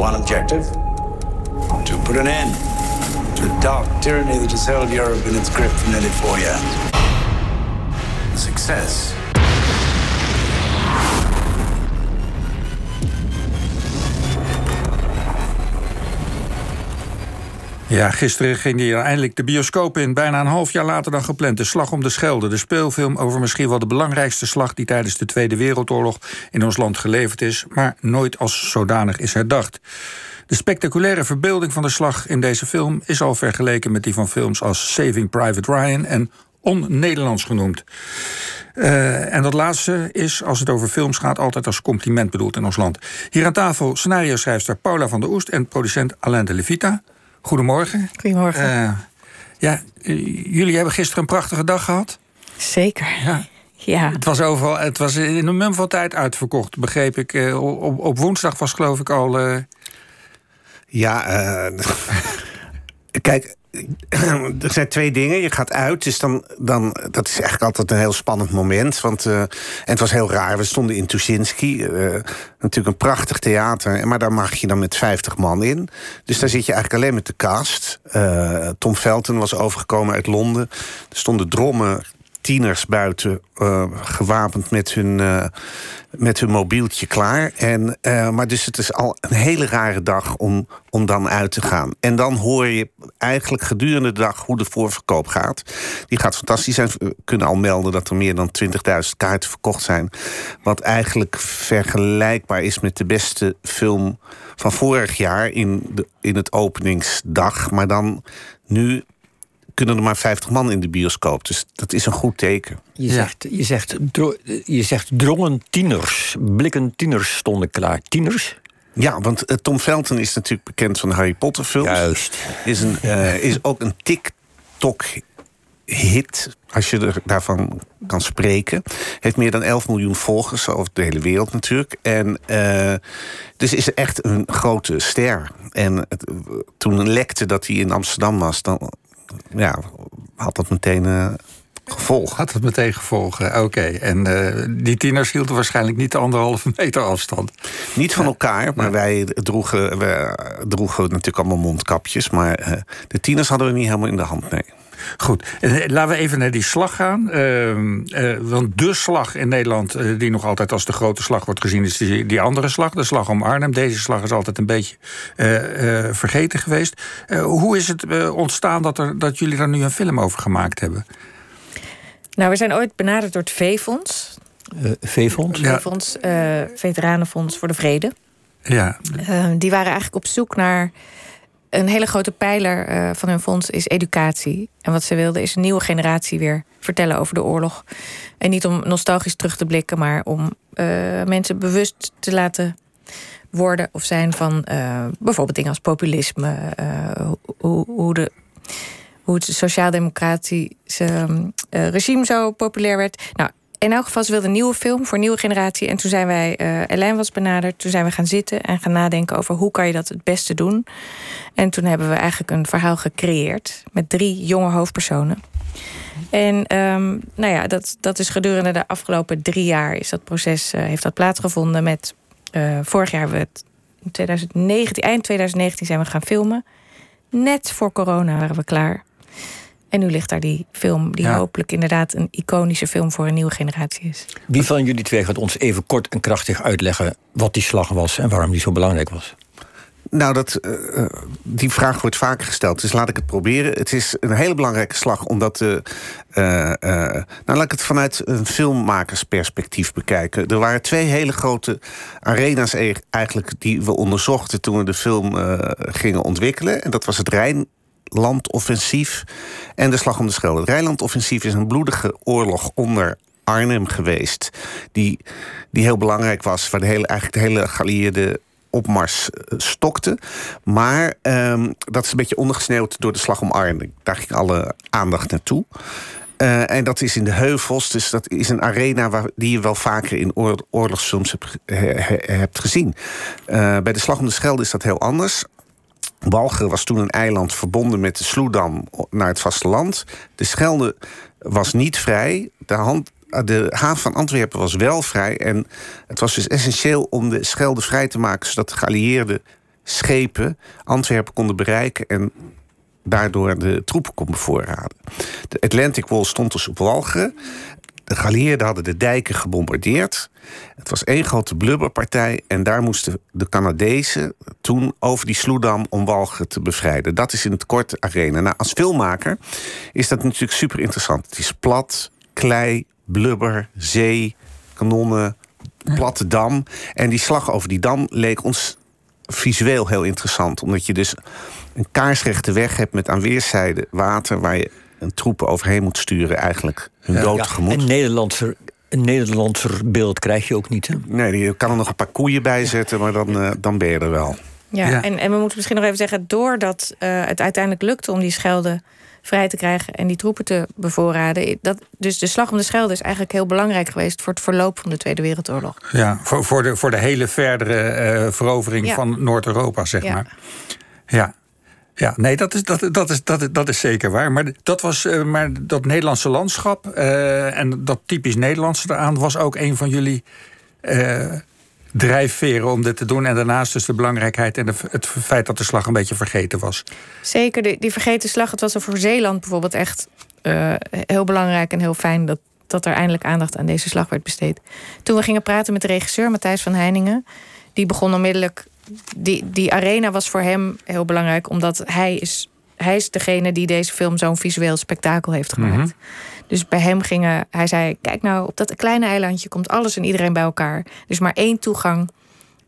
one objective to put an end to the dark tyranny that has held Europe in its grip for nearly four years. Success. Ja, gisteren ging hij eindelijk de bioscoop in. Bijna een half jaar later dan gepland. De Slag om de Schelde. De speelfilm over misschien wel de belangrijkste slag... die tijdens de Tweede Wereldoorlog in ons land geleverd is... maar nooit als zodanig is herdacht. De spectaculaire verbeelding van de slag in deze film... is al vergeleken met die van films als Saving Private Ryan... en on-Nederlands genoemd. Uh, en dat laatste is, als het over films gaat, altijd als compliment bedoeld in ons land. Hier aan tafel scenario-schrijfster Paula van der Oest en producent Alain de Levita. Goedemorgen. Goedemorgen. Uh, ja, jullie hebben gisteren een prachtige dag gehad. Zeker. Ja. ja. Het was overal, het was in een mum van tijd uitverkocht, begreep ik. Uh, op, op, woensdag was geloof ik al. Uh... Ja, kijk, er zijn twee dingen. Je gaat uit, dus dan, dan, dat is eigenlijk altijd een heel spannend moment. Want, uh, en het was heel raar. We stonden in Tuschinski, uh, natuurlijk een prachtig theater. Maar daar mag je dan met 50 man in. Dus daar zit je eigenlijk alleen met de cast. Uh, Tom Felton was overgekomen uit Londen. Er stonden drommen tieners buiten uh, gewapend met hun, uh, met hun mobieltje klaar. En, uh, maar dus het is al een hele rare dag om, om dan uit te gaan. En dan hoor je eigenlijk gedurende de dag hoe de voorverkoop gaat. Die gaat fantastisch zijn. We kunnen al melden dat er meer dan 20.000 kaarten verkocht zijn. Wat eigenlijk vergelijkbaar is met de beste film van vorig jaar in, de, in het openingsdag. Maar dan nu kunnen er maar 50 man in de bioscoop. Dus dat is een goed teken. Je zegt, je zegt, je zegt drongen tieners, blikken tieners stonden klaar. Tieners? Ja, want uh, Tom Felton is natuurlijk bekend van de Harry Potter films. Juist. Is, een, uh, is ook een TikTok hit, als je er daarvan kan spreken. Heeft meer dan 11 miljoen volgers over de hele wereld natuurlijk. En uh, dus is echt een grote ster. En het, toen lekte dat hij in Amsterdam was, dan ja, had dat meteen uh, gevolg. Had het meteen gevolgen, oké. En uh, die tieners hielden waarschijnlijk niet de anderhalve meter afstand. Niet van elkaar, maar wij droegen, we droegen natuurlijk allemaal mondkapjes. Maar de tieners hadden we niet helemaal in de hand, nee. Goed, laten we even naar die slag gaan. Uh, uh, want de slag in Nederland, uh, die nog altijd als de grote slag wordt gezien, is die, die, andere slag, de slag om Arnhem. Deze slag is altijd een beetje vergeten geweest. hoe is het ontstaan dat, er, dat jullie daar nu een film over gemaakt hebben? Nou, we zijn ooit benaderd door het V-fonds. V-fonds? V-fonds, Veteranenfonds voor de Vrede. Ja. Ehm, die waren eigenlijk op zoek naar een hele grote pijler uh, van hun fonds is educatie. En wat ze wilden is een nieuwe generatie weer vertellen over de oorlog. En niet om nostalgisch terug te blikken, maar om uh, mensen bewust te laten worden of zijn van uh, bijvoorbeeld dingen als populisme, hoe, hoe, de, hoe het sociaal-democratische regime zo populair werd. Nou, in elk geval, ze wilden een nieuwe film voor een nieuwe generatie. En toen zijn wij, uh, Elaine was benaderd. Toen zijn we gaan zitten en gaan nadenken over hoe kan je dat het beste doen. En toen hebben we eigenlijk een verhaal gecreëerd met drie jonge hoofdpersonen. En um, nou ja, dat, dat is gedurende de afgelopen drie jaar is dat proces uh, heeft dat plaatsgevonden. Met uh, vorig jaar we het in 2019, eind 2019 zijn we gaan filmen. Net voor corona waren we klaar. En nu ligt daar die film, die hopelijk inderdaad een iconische film voor een nieuwe generatie is. Wie van jullie twee gaat ons even kort en krachtig uitleggen wat die slag was en waarom die zo belangrijk was? Nou, dat, uh, die vraag wordt vaker gesteld, dus laat ik het proberen. Het is een hele belangrijke slag, omdat... Uh, nou, laat ik het vanuit een filmmakersperspectief bekijken. Er waren twee hele grote arena's e-, eigenlijk die we onderzochten... toen we de film gingen ontwikkelen. En dat was het Rijn Rijnlandoffensief en de Slag om de Schelde. Het Rijnlandoffensief is een bloedige oorlog onder Arnhem geweest. Die, die heel belangrijk was, waar de hele, eigenlijk de hele geallieerde opmars eh, stokte. Maar um, dat is een beetje ondergesneeuwd door de Slag om Arnhem. Daar ging alle aandacht naartoe. Uh, en dat is in de heuvels, dus dat is een arena waar, die je wel vaker in oor, oorlogsfilms hebt, he, hebt gezien. Uh, bij de Slag om de Schelde is dat heel anders. Walcheren was toen een eiland verbonden met de Sloedam naar het vasteland. De Schelde was niet vrij. De, hand, de haven van Antwerpen was wel vrij. En het was dus essentieel om de Schelde vrij te maken... zodat de geallieerden schepen Antwerpen konden bereiken en daardoor de troepen kon bevoorraden. De Atlantic Wall stond dus op Walcheren. De geallieerden hadden de dijken gebombardeerd. Het was één grote blubberpartij en daar moesten de Canadezen toen over die sloedam om Walcheren te bevrijden. Dat is in het kort arena. Nou, als filmmaker is dat natuurlijk super interessant. Het is plat, klei, blubber, zee, kanonnen, platte dam. En die slag over die dam leek ons visueel heel interessant. Omdat je dus een kaarsrechte weg hebt met aan weerszijden water... waar je een troepen overheen moet sturen, eigenlijk hun dood tegemoet. Een Nederlandser, een Nederlandser beeld krijg je ook niet, hè? Nee, je kan er nog een paar koeien bij zetten, maar dan, uh, dan ben je er wel. Ja, ja, En, en we moeten misschien nog even zeggen... doordat uh, het uiteindelijk lukte om die Schelde vrij te krijgen en die troepen te bevoorraden. Dat, dus de slag om de Schelde is eigenlijk heel belangrijk geweest voor het verloop van de Tweede Wereldoorlog. Ja, voor, voor, de, voor de hele verdere uh, verovering van Noord-Europa, zeg ja. maar. Ja. Ja, nee, dat is, dat, dat, is, dat, dat is zeker waar. Maar dat, was, uh, maar dat Nederlandse landschap uh, en dat typisch Nederlandse eraan was ook een van jullie drijfveren om dit te doen. En daarnaast dus de belangrijkheid en het feit dat de slag een beetje vergeten was. Zeker, die, die vergeten slag. Het was voor Zeeland bijvoorbeeld echt uh, heel belangrijk en heel fijn dat, dat er eindelijk aandacht aan deze slag werd besteed. Toen we gingen praten met de regisseur Matthijs van Heiningen, die begon onmiddellijk. Die, die arena was voor hem heel belangrijk, omdat hij is, hij is degene die deze film zo'n visueel spektakel heeft gemaakt. Mm -hmm. Dus bij hem gingen, hij zei: Kijk nou, op dat kleine eilandje komt alles en iedereen bij elkaar. Dus maar één toegang.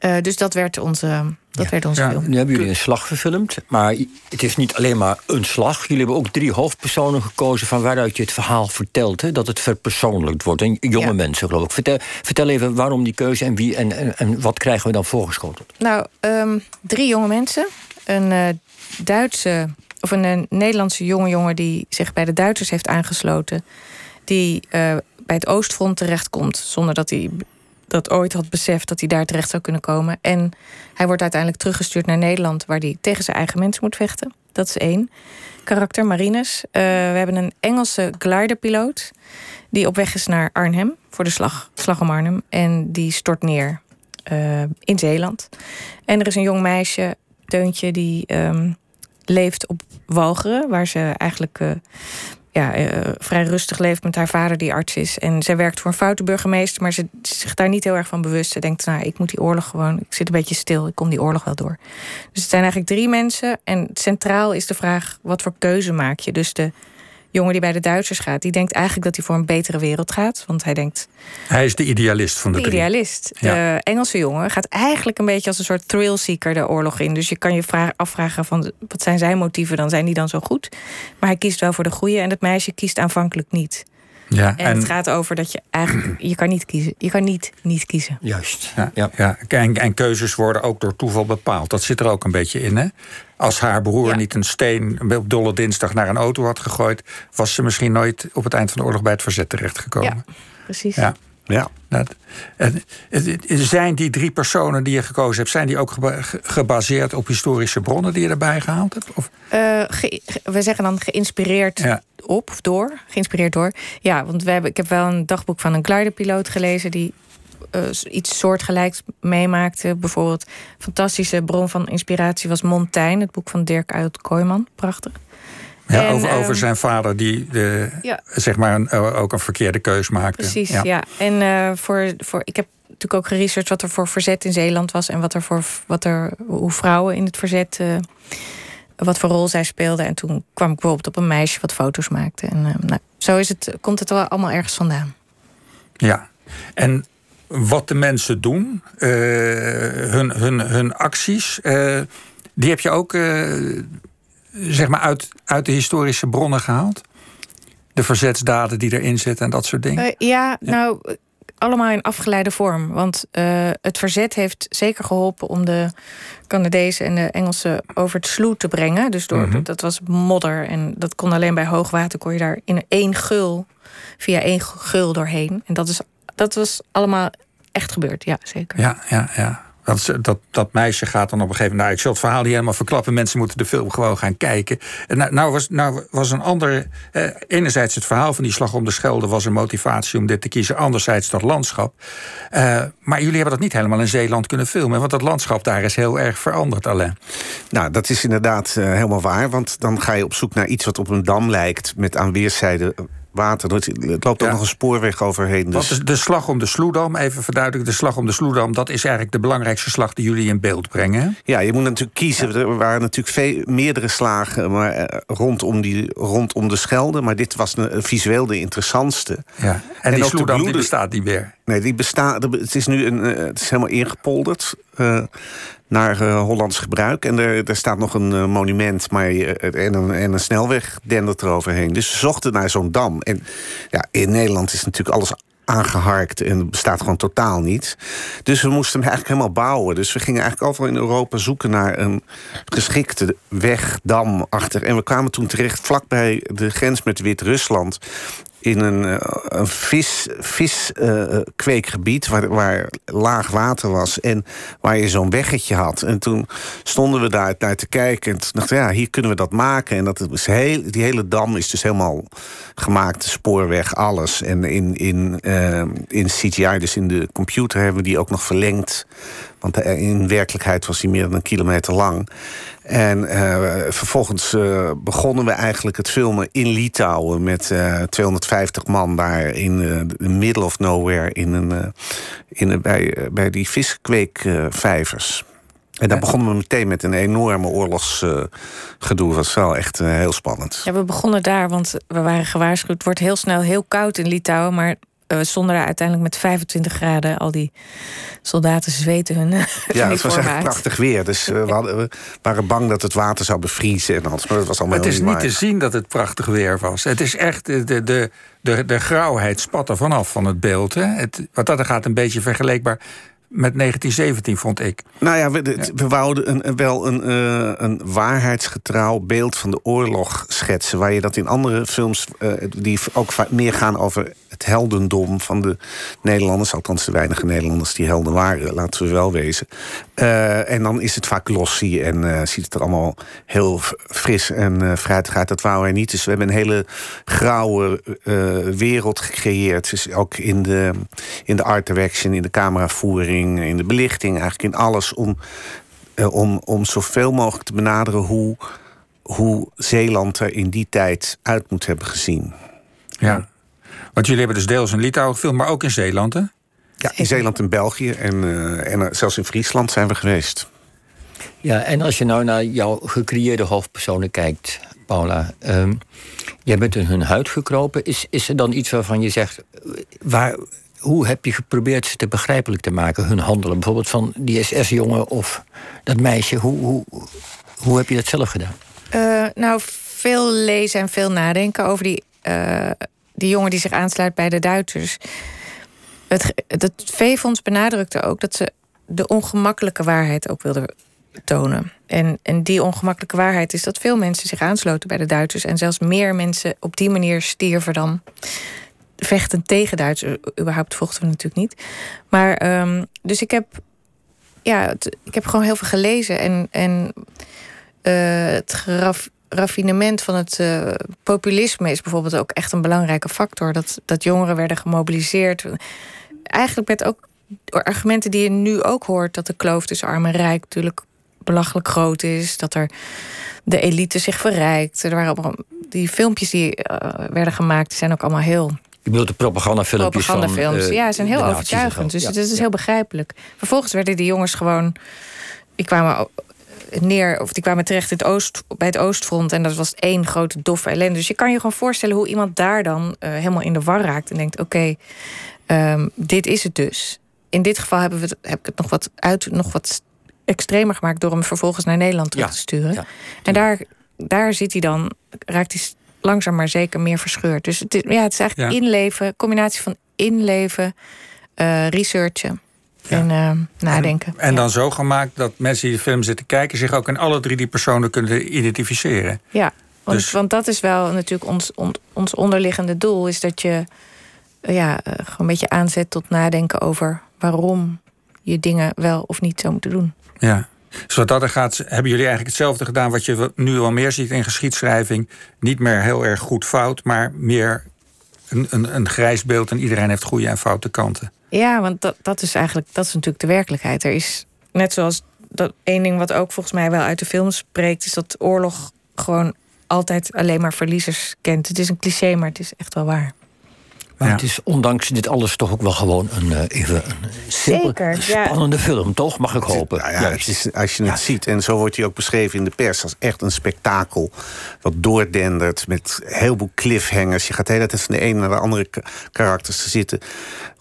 Uh, dus dat werd onze, dat ja. werd onze ja, film. Nu hebben jullie een slag verfilmd. Maar het is niet alleen maar een slag. Jullie hebben ook drie hoofdpersonen gekozen van waaruit je het verhaal vertelt. Hè? Dat het verpersoonlijkt wordt. En jonge ja. mensen, geloof ik. Vertel, vertel even waarom die keuze en wie en, en, en wat krijgen we dan voorgeschoteld? Nou, um, drie jonge mensen. Een uh, Duitse of een, een, Nederlandse jonge jongen die zich bij de Duitsers heeft aangesloten. Die uh, bij het Oostfront terechtkomt. Zonder dat hij dat ooit had beseft dat hij daar terecht zou kunnen komen. En hij wordt uiteindelijk teruggestuurd naar Nederland, waar hij tegen zijn eigen mensen moet vechten. Dat is één. Karakter Marines. Uh, we hebben een Engelse gliderpiloot. Die op weg is naar Arnhem voor de slag, slag om Arnhem. En die stort neer uh, in Zeeland. En er is een jong meisje, Teuntje, die. Um, leeft op Walcheren, waar ze eigenlijk uh, ja, uh, vrij rustig leeft met haar vader, die arts is. En zij werkt voor een foute burgemeester, maar ze is zich daar niet heel erg van bewust. Ze denkt, nou, ik moet die oorlog gewoon, ik zit een beetje stil, ik kom die oorlog wel door. Dus het zijn eigenlijk drie mensen. En centraal is de vraag, wat voor keuze maak je? Dus de jongen die bij de Duitsers gaat, die denkt eigenlijk dat hij voor een betere wereld gaat. Want hij denkt. Hij is de idealist van de, de drie. idealist. Ja. De Engelse jongen gaat eigenlijk een beetje als een soort thrillseeker de oorlog in. Dus je kan je vraag, afvragen van wat zijn zijn motieven dan? Zijn die dan zo goed? Maar hij kiest wel voor de goede en het meisje kiest aanvankelijk niet. Ja, en, en, het gaat over dat je eigenlijk. Je kan niet kiezen. Je kan niet niet kiezen. Juist. Ja, ja. ja. En, en, keuzes worden ook door toeval bepaald. Dat zit er ook een beetje in, hè? Als haar broer ja. niet een steen op dolle dinsdag naar een auto had gegooid, was ze misschien nooit op het eind van de oorlog bij het verzet terechtgekomen. Ja, precies. Ja. Ja. Dat, en, zijn die drie personen die je gekozen hebt, zijn die ook gebaseerd op historische bronnen die je erbij gehaald hebt? Of? Uh, ge, we zeggen dan geïnspireerd ja. op of door. Geïnspireerd door. Ja, want we hebben, ik heb wel een dagboek van een gliderpiloot gelezen die uh, iets soortgelijks meemaakte. Bijvoorbeeld, fantastische bron van inspiratie was Montaigne, het boek van Dirk uit Kooijman. Prachtig. Ja, en, over, over um, zijn vader die de, ja. zeg maar een, ook een verkeerde keus maakte. Precies, ja. ja. En uh, voor, voor, ik heb natuurlijk ook geresearched wat er voor verzet in Zeeland was en wat er voor wat er, hoe vrouwen in het verzet. Uh, wat voor rol zij speelden. En toen kwam ik bijvoorbeeld op een meisje wat foto's maakte. En uh, nou, zo is het, komt het wel allemaal ergens vandaan. Ja, en wat de mensen doen, hun, hun, hun acties, die heb je ook zeg maar uit, uit de historische bronnen gehaald? De verzetsdaden die erin zitten en dat soort dingen? ja, ja, nou, allemaal in afgeleide vorm. Want het verzet heeft zeker geholpen om de Canadezen en de Engelsen over het sloot te brengen. Dus door, mm -hmm. dat was modder en dat kon alleen bij hoogwater, kon je daar in één gul, via één gul doorheen. En dat is dat was allemaal echt gebeurd, ja, zeker. Ja, ja, ja. Dat, dat meisje gaat dan op een gegeven moment. Nou, ik zal het verhaal niet helemaal verklappen. Mensen moeten de film gewoon gaan kijken. En nou, nou was, nou was een ander. Eh, enerzijds het verhaal van die slag om de Schelde was een motivatie om dit te kiezen. Anderzijds dat landschap. Uh, maar jullie hebben dat niet helemaal in Zeeland kunnen filmen. Want dat landschap daar is heel erg veranderd alleen. Nou, dat is inderdaad uh, helemaal waar. Want dan ga je op zoek naar iets wat op een dam lijkt. Met aan weerszijden water. Het loopt ook nog een spoorweg overheen. Dus... de, de, slag om de Sloedam, even verduidelijken. De slag om de Sloedam, dat is eigenlijk de belangrijkste slag die jullie in beeld brengen. Ja, je moet natuurlijk kiezen. Er waren natuurlijk veel, meerdere slagen maar, eh, rondom, die, rondom de Schelde. Maar dit was een, visueel de interessantste. Ja. En, die Sloedam die bestaat niet meer. Nee, die bestaat. Het is nu een, eh, het is helemaal ingepolderd. Uh, naar uh, Hollands gebruik. En er, er staat nog een monument maar, en, een, en een snelweg dendert eroverheen. Dus we zochten naar zo'n dam. En ja, in Nederland is natuurlijk alles aangeharkt en bestaat gewoon totaal niet. Dus we moesten hem eigenlijk helemaal bouwen. Dus we gingen eigenlijk overal in Europa zoeken naar een geschikte weg, dam achter. En we kwamen toen terecht vlakbij de grens met Wit-Rusland in een, eh, een vis, viskweekgebied uh, waar, waar laag water was en waar je zo'n weggetje had. En toen stonden we daar naar te kijken en toen dachten ja, hier kunnen we dat maken. En dat is heel, die hele dam is dus helemaal gemaakt, de spoorweg, alles. En in, in, in CGI, dus in de computer, hebben we die ook nog verlengd. Want in werkelijkheid was die meer dan een kilometer lang. En uh, vervolgens uh, begonnen we eigenlijk het filmen in Litouwen met uh, 250 man daar in the middle of nowhere in een, in, bij, bij die viskweekvijvers. En daar begonnen we meteen met een enorme oorlogsgedoe. dat was wel echt heel spannend. Ja, we begonnen daar, want we waren gewaarschuwd. Het wordt heel snel heel koud in Litouwen. Maar we stonden daar uiteindelijk met 25 graden. Al die soldaten zweten hun. Ja, het was echt prachtig weer. Dus we, hadden, we, waren bang dat het water zou bevriezen en alles. Maar dat was allemaal Het is niet te zien dat het prachtig weer was. Het is echt de, de, de, de, de grauwheid spat er vanaf van het beeld. Hè? Het, wat dat gaat een beetje vergelijkbaar met 1917, vond ik. Nou ja, we, we wouden een, wel een, uh, een waarheidsgetrouw beeld van de oorlog schetsen. Waar je dat in andere films, uh, die ook meer gaan over het heldendom van de Nederlanders. Althans, de weinige Nederlanders die helden waren, laten we wel wezen. Uh, en dan is het vaak glossy en ziet het er allemaal heel fris en fruitig uit. Dat wouden wij niet. Dus we hebben een hele grauwe wereld gecreëerd. Dus ook in de, in de art direction, in de cameravoering in de belichting, eigenlijk in alles om, uh, om, om zoveel mogelijk te benaderen hoe, hoe Zeeland er in die tijd uit moet hebben gezien. Ja, want jullie hebben dus deels in Litouwen gefilmd, maar ook in Zeeland, hè? Ja, in Zeeland en België en, uh, en zelfs in Friesland zijn we geweest. Ja, en als je nou naar jouw gecreëerde hoofdpersonen kijkt, Paula. Um, jij bent in hun huid gekropen. Is, is er dan iets waarvan je zegt. Waar, hoe heb je geprobeerd ze te begrijpelijk te maken, hun handelen? Bijvoorbeeld van die SS-jongen of dat meisje. Hoe, hoe, hoe heb je dat zelf gedaan? Uh, nou, veel lezen en veel nadenken over die, uh, die jongen die zich aansluit bij de Duitsers. Het, het V-fonds benadrukte ook dat ze de ongemakkelijke waarheid ook wilden tonen. En, en die ongemakkelijke waarheid is dat veel mensen zich aansloten bij de Duitsers. En zelfs meer mensen op die manier stierven dan vechten tegen Duitsers. Überhaupt vochten we natuurlijk niet. Maar um, dus ik heb, ja, ik heb gewoon heel veel gelezen. En, en uh, het geraf, raffinement van het uh, populisme is bijvoorbeeld ook echt een belangrijke factor. Dat, dat jongeren werden gemobiliseerd. Eigenlijk met ook argumenten die je nu ook hoort: dat de kloof tussen arm en rijk natuurlijk belachelijk groot is. Dat er de elite zich verrijkt. Er waren die filmpjes die uh, werden gemaakt, zijn ook allemaal heel je bedoelt de propagandafilmpjes Propagandafilms, van, uh, ja, zijn heel overtuigend. Dus ja. dat is heel begrijpelijk. Vervolgens werden die jongens gewoon... Die kwamen neer, of die kwamen terecht in het oost, bij het Oostfront... en dat was één grote doffe ellende. Dus je kan je gewoon voorstellen hoe iemand daar dan uh, helemaal in de war raakt... en denkt, oké, okay, um, dit is het dus. In dit geval hebben we het, heb ik het nog wat, uit, nog wat extremer gemaakt... door hem vervolgens naar Nederland terug ja, te sturen. En daar, daar zit hij dan, raakt hij langzaam maar zeker meer verscheurd. Dus het is, ja, het is eigenlijk ja. inleven, combinatie van inleven, uh, researchen. Ja. En uh, nadenken. En, en dan zo gemaakt dat mensen die de film zitten kijken... zich ook in alle drie die personen kunnen identificeren. Ja, want, dus... want dat is wel natuurlijk ons, on, ons onderliggende doel... is dat je uh, ja, gewoon een beetje aanzet tot nadenken over waarom je dingen wel of niet zou moeten doen. Ja. Dus wat dat er gaat, hebben jullie eigenlijk hetzelfde gedaan wat je nu al meer ziet in geschiedschrijving. Niet meer heel erg goed fout, maar meer een, een, een grijs beeld en iedereen heeft goede en foute kanten. Ja, want dat, dat is eigenlijk dat is natuurlijk de werkelijkheid. Er is net zoals dat één ding wat ook volgens mij wel uit de film spreekt, is dat oorlog gewoon altijd alleen maar verliezers kent. Het is een cliché, maar het is echt wel waar. Maar Ja. het is ondanks dit alles toch ook wel gewoon een, eh, even een simpel, Zeker, ja. spannende film, toch? Mag ik hopen. Nou ja, het is, als je het ziet, en zo wordt hij ook beschreven in de pers... als echt een spektakel wat doordendert met een heleboel cliffhangers. Je gaat de hele tijd van de ene naar de andere ka- karakters te zitten.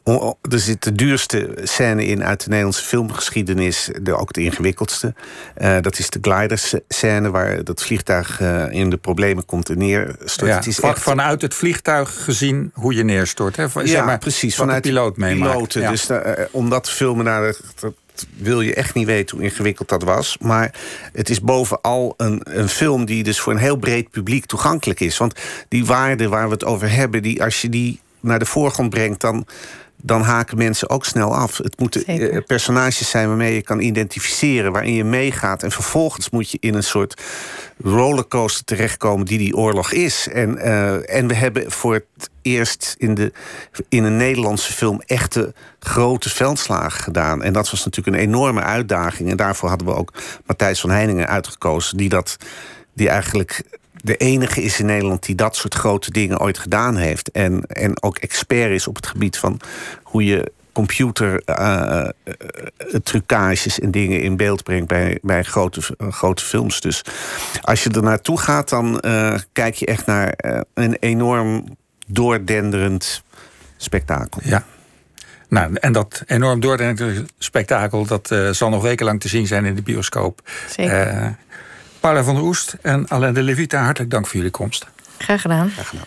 O- o- Er zit de duurste scène in uit de Nederlandse filmgeschiedenis. De, ook de ingewikkeldste. Eh, dat is de glider-scène waar dat vliegtuig eh, in de problemen komt en neerstort. Ja, het is van- echt, vanuit het vliegtuig gezien hoe je neerstort. Hè? Van- ja, zeg maar, precies. Vanuit de piloot meemaakt. piloten. Ja. Dus eh, om dat te filmen, nou, dat, dat wil je echt niet weten hoe ingewikkeld dat was. Maar het is bovenal een, een film die dus voor een heel breed publiek toegankelijk is. Want die waarden waar we het over hebben, die, als je die naar de voorgrond brengt, dan. Dan haken mensen ook snel af. Het moeten Zeker. eh, personages zijn waarmee je kan identificeren, waarin je meegaat. En vervolgens moet je in een soort rollercoaster terechtkomen die die oorlog is. En, eh, en we hebben voor het eerst in, de, in een Nederlandse film echte grote veldslagen gedaan. En dat was natuurlijk een enorme uitdaging. En daarvoor hadden we ook Matthijs van Heiningen uitgekozen, die dat die eigenlijk de enige is in Nederland die dat soort grote dingen ooit gedaan heeft. En, en ook expert is op het gebied van hoe je computer eh, eh, trucages en dingen in beeld brengt bij, bij grote, grote films. Dus als je er naartoe gaat, dan eh, kijk je echt naar een enorm doordenderend spektakel. Ja. Nou, en dat enorm doordenkende spektakel... dat eh, zal nog wekenlang te zien zijn in de bioscoop. Zeker. Paula van der Oest en Alain de Levita, hartelijk dank voor jullie komst. Graag gedaan. Graag gedaan.